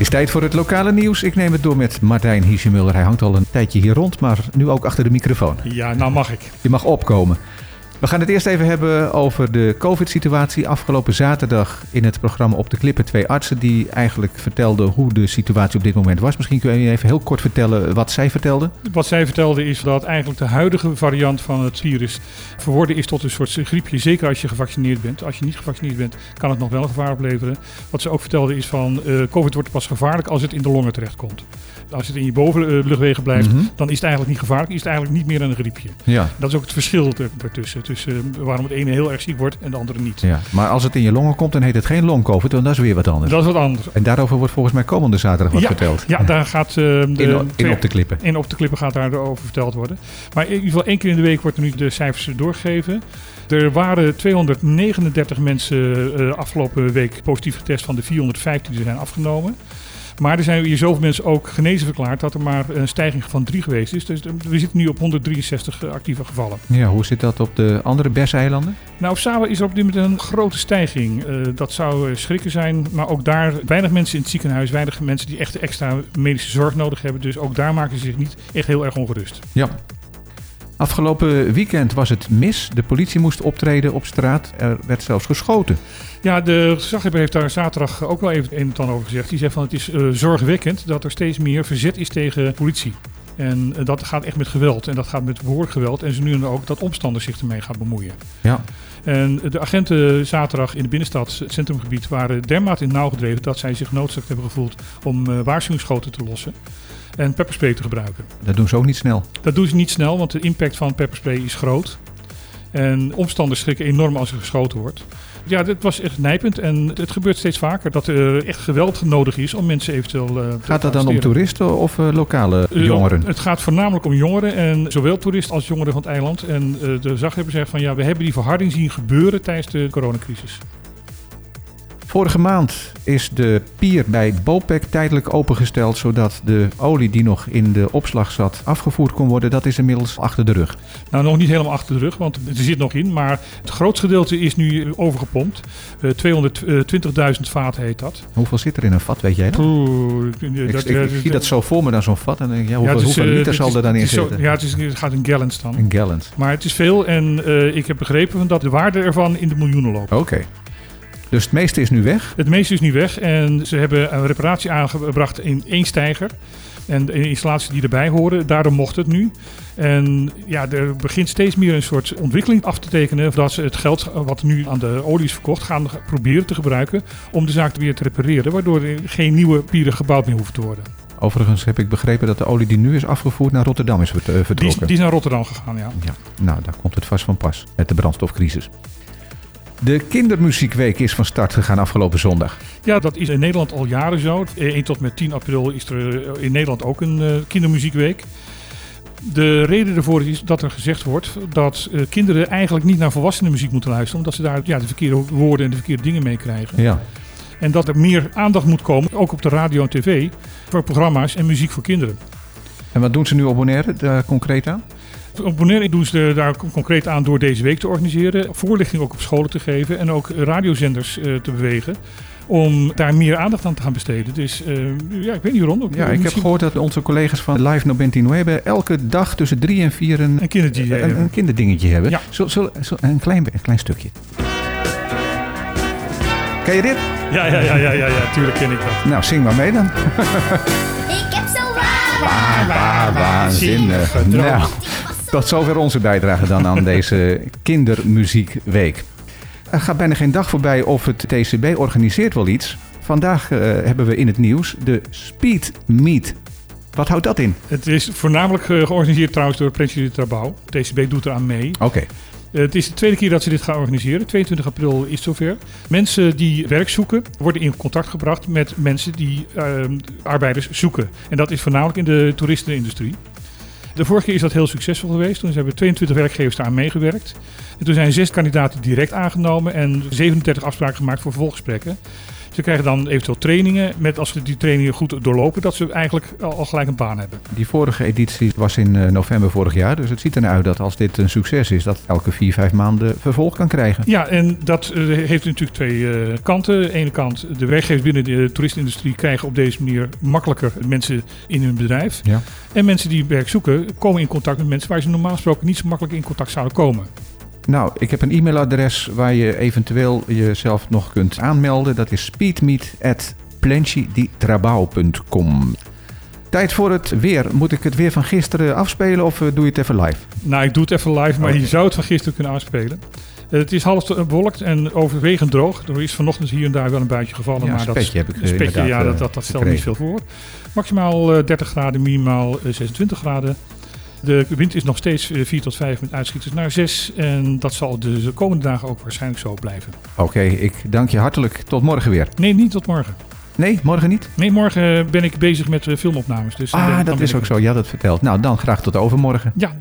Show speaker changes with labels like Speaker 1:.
Speaker 1: Is tijd voor het lokale nieuws. Ik neem het door met Martijn Hiesjemuller. Hij hangt al een tijdje hier rond, maar nu ook achter de microfoon.
Speaker 2: Ja, nou mag ik.
Speaker 1: Je mag opkomen. We gaan het eerst even hebben over de COVID-situatie. Afgelopen zaterdag in het programma Op de Klippen twee artsen die eigenlijk vertelden hoe de situatie op dit moment was. Misschien kun je even heel kort vertellen wat zij vertelden.
Speaker 2: Wat zij vertelde is dat eigenlijk de huidige variant van het virus verworden is tot een soort griepje. Zeker als je gevaccineerd bent. Als je niet gevaccineerd bent, kan het nog wel gevaar opleveren. Wat ze ook vertelde is van uh, COVID wordt pas gevaarlijk als het in de longen terechtkomt. Als het in je bovenluchtwegen blijft, mm dan is het eigenlijk niet gevaarlijk. Is het eigenlijk niet meer een griepje.
Speaker 1: Ja.
Speaker 2: Dat is ook het verschil ertussen. Tussen waarom het ene heel erg ziek wordt en de andere niet.
Speaker 1: Ja. Maar als het in je longen komt, dan heet het geen long-covid, want dat is weer wat anders.
Speaker 2: Dat is wat anders.
Speaker 1: En daarover wordt volgens mij komende zaterdag wat
Speaker 2: ja,
Speaker 1: verteld.
Speaker 2: Ja, daar gaat uh, de,
Speaker 1: in, in op de klippen.
Speaker 2: In op de klippen gaat daarover verteld worden. Maar in ieder geval één keer in de week wordt er nu de cijfers doorgegeven. Er waren 239 mensen uh, afgelopen week positief getest van de 415 die zijn afgenomen. Maar er zijn hier zoveel mensen ook genezen verklaard dat er maar een stijging van 3 geweest is. Dus we zitten nu op 163 actieve gevallen.
Speaker 1: Ja, hoe zit dat op de andere BES-eilanden?
Speaker 2: Nou, op Saba is er op dit moment een grote stijging. Uh, dat zou schrikken zijn, maar ook daar weinig mensen in het ziekenhuis, weinig mensen die echt extra medische zorg nodig hebben. Dus ook daar maken ze zich niet echt heel erg ongerust.
Speaker 1: Ja, Afgelopen weekend was het mis. De politie moest optreden op straat. Er werd zelfs geschoten.
Speaker 2: Ja, de gezaghebber heeft daar zaterdag ook wel even een en over gezegd. Die zegt van het is uh, zorgwekkend dat er steeds meer verzet is tegen politie. En uh, dat gaat echt met geweld. En dat gaat met woordgeweld. En ze nu ook dat omstanders zich ermee gaan bemoeien.
Speaker 1: Ja.
Speaker 2: En de agenten zaterdag in de binnenstad, het centrumgebied, waren dermate in nauw gedreven dat zij zich genoodzaakt hebben gevoeld om uh, waarschuwingsschoten te lossen en pepperspray te gebruiken.
Speaker 1: Dat doen ze ook niet snel.
Speaker 2: Dat doen ze niet snel, want de impact van pepperspray is groot. En omstanders schrikken enorm als er geschoten wordt. Ja, dit was echt nijpend en het gebeurt steeds vaker dat er echt geweld nodig is om mensen eventueel uh,
Speaker 1: Gaat dat dan om toeristen of uh, lokale uh, jongeren?
Speaker 2: Het gaat voornamelijk om jongeren en zowel toeristen als jongeren van het eiland. En de zaghebber zegt van ja, we hebben die verharding zien gebeuren tijdens de coronacrisis.
Speaker 1: Vorige maand is de pier bij Bopec tijdelijk opengesteld, zodat de olie die nog in de opslag zat afgevoerd kon worden. Dat is inmiddels achter de rug.
Speaker 2: Nou, nog niet helemaal achter de rug, want er zit nog in. Maar het grootste gedeelte is nu overgepompt. Uh, 220.000 vaten heet dat.
Speaker 1: Hoeveel zit er in een vat, weet jij dat?
Speaker 2: Oeh,
Speaker 1: ik, dat, ik, ik, zie dat zo voor me dan zo'n vat. En denk ja, hoeveel, ja, is, hoeveel liter zal er dan in zitten?
Speaker 2: Zo, ja, het, is, het, gaat in gallons dan.
Speaker 1: In gallons.
Speaker 2: Maar het is veel en uh, ik heb begrepen dat de waarde ervan in de miljoenen loopt.
Speaker 1: Oké. Okay. Dus het meeste is nu weg?
Speaker 2: Het meeste is nu weg en ze hebben een reparatie aangebracht in één stijger. En de installaties die erbij horen, daardoor mocht het nu. En ja, er begint steeds meer een soort ontwikkeling af te tekenen. Dat ze het geld wat nu aan de olie is verkocht, gaan proberen te gebruiken om de zaak weer te repareren. Waardoor er geen nieuwe pieren gebouwd meer hoeven te worden.
Speaker 1: Overigens heb ik begrepen dat de olie die nu is afgevoerd naar Rotterdam is vertrokken.
Speaker 2: Die is, die is naar Rotterdam gegaan, ja.
Speaker 1: ja. Nou, daar komt het vast van pas met de brandstofcrisis. De kindermuziekweek is van start gegaan afgelopen zondag.
Speaker 2: Ja, dat is in Nederland al jaren zo. 1 tot met 10 april is er in Nederland ook een uh, kindermuziekweek. De reden ervoor is dat er gezegd wordt dat uh, kinderen eigenlijk niet naar volwassenen muziek moeten luisteren. Omdat ze daar ja, de verkeerde woorden en de verkeerde dingen mee krijgen.
Speaker 1: Ja.
Speaker 2: En dat er meer aandacht moet komen, ook op de radio en tv, voor programma's en muziek voor kinderen.
Speaker 1: En wat doen ze nu Bonaire daar concreet aan?
Speaker 2: Op Bonaire doen ze daar concreet aan door deze week te organiseren. Voorlichting ook op scholen te geven en ook radiozenders uh, te bewegen om daar meer aandacht aan te gaan besteden. Dus uh, ja, ik weet niet waarom.
Speaker 1: Ja, ik heb gehoord dat onze collega's van Live No Nueve elke dag tussen drie en vier een,
Speaker 2: een, kinderdingetje,
Speaker 1: een, een kinderdingetje hebben. Ja. Zo, zo, zo, een, klein, een klein stukje. Ken je dit?
Speaker 2: Ja, ja, ja, ja, ja, ja, tuurlijk ken ik dat.
Speaker 1: Nou, zing maar mee dan.
Speaker 3: ik heb zo waar,
Speaker 1: waar, waar, waanzinnig. Nou, tot zover onze bijdrage dan aan deze kindermuziekweek. Er gaat bijna geen dag voorbij of het TCB organiseert wel iets. Vandaag uh, hebben we in het nieuws de Speed Meet. Wat houdt dat in?
Speaker 2: Het is voornamelijk uh, georganiseerd trouwens door Prins Trabouw. TCB doet eraan mee.
Speaker 1: Oké. Okay.
Speaker 2: Uh, het is de tweede keer dat ze dit gaan organiseren. 22 april is zover. Mensen die werk zoeken worden in contact gebracht met mensen die arbeiders zoeken. En dat is voornamelijk in de toeristenindustrie. De vorige keer is dat heel succesvol geweest. Toen hebben 22 werkgevers daar aan meegewerkt. En toen zijn zes kandidaten direct aangenomen en 37 afspraken gemaakt voor vervolggesprekken. Ze krijgen dan eventueel trainingen. Met als ze die trainingen goed doorlopen, dat ze eigenlijk al, gelijk een baan hebben.
Speaker 1: Die vorige editie was in eh, november vorig jaar. Dus het ziet er naar uit dat als dit een succes is, dat het elke vier, vijf maanden vervolg kan krijgen.
Speaker 2: Ja, en dat eh, heeft natuurlijk twee eh, kanten. De ene kant, de werkgevers binnen de toeristenindustrie krijgen op deze manier makkelijker mensen in hun bedrijf.
Speaker 1: Ja.
Speaker 2: En mensen die werk zoeken, komen in contact met mensen waar ze normaal gesproken niet zo makkelijk in contact zouden komen.
Speaker 1: Nou, ik heb een e-mailadres waar je eventueel jezelf nog kunt aanmelden. Dat is speedmeet.planchiditrabao.com. Tijd voor het weer. Moet ik het weer van gisteren afspelen of eh, doe je het even live?
Speaker 2: Nou, ik doe het even live, maar je zou het van gisteren kunnen afspelen. Eh, het is half bewolkt en overwegend droog. Er is vanochtend hier en daar wel een buitje gevallen.
Speaker 1: Ja,
Speaker 2: maar dat,
Speaker 1: heb ik, eh, inderdaad,
Speaker 2: ja, dat, dat, dat stelt niet veel voor. Maximaal eh, 30 graden, minimaal eh, 26 graden. De wind is nog steeds eh, 4 tot 5 met uitschieters naar 6. En dat zal de de komende dagen ook waarschijnlijk zo blijven.
Speaker 1: Oké, ik dank je hartelijk. Tot morgen weer.
Speaker 2: Nee, niet tot morgen.
Speaker 1: Nee, morgen niet?
Speaker 2: Nee, morgen ben ik bezig met eh, filmopnames. Dus
Speaker 1: Ah,
Speaker 2: dan
Speaker 1: dat is ook zo. Ja, dat vertelt. Nou, dan graag tot overmorgen.
Speaker 2: Ja,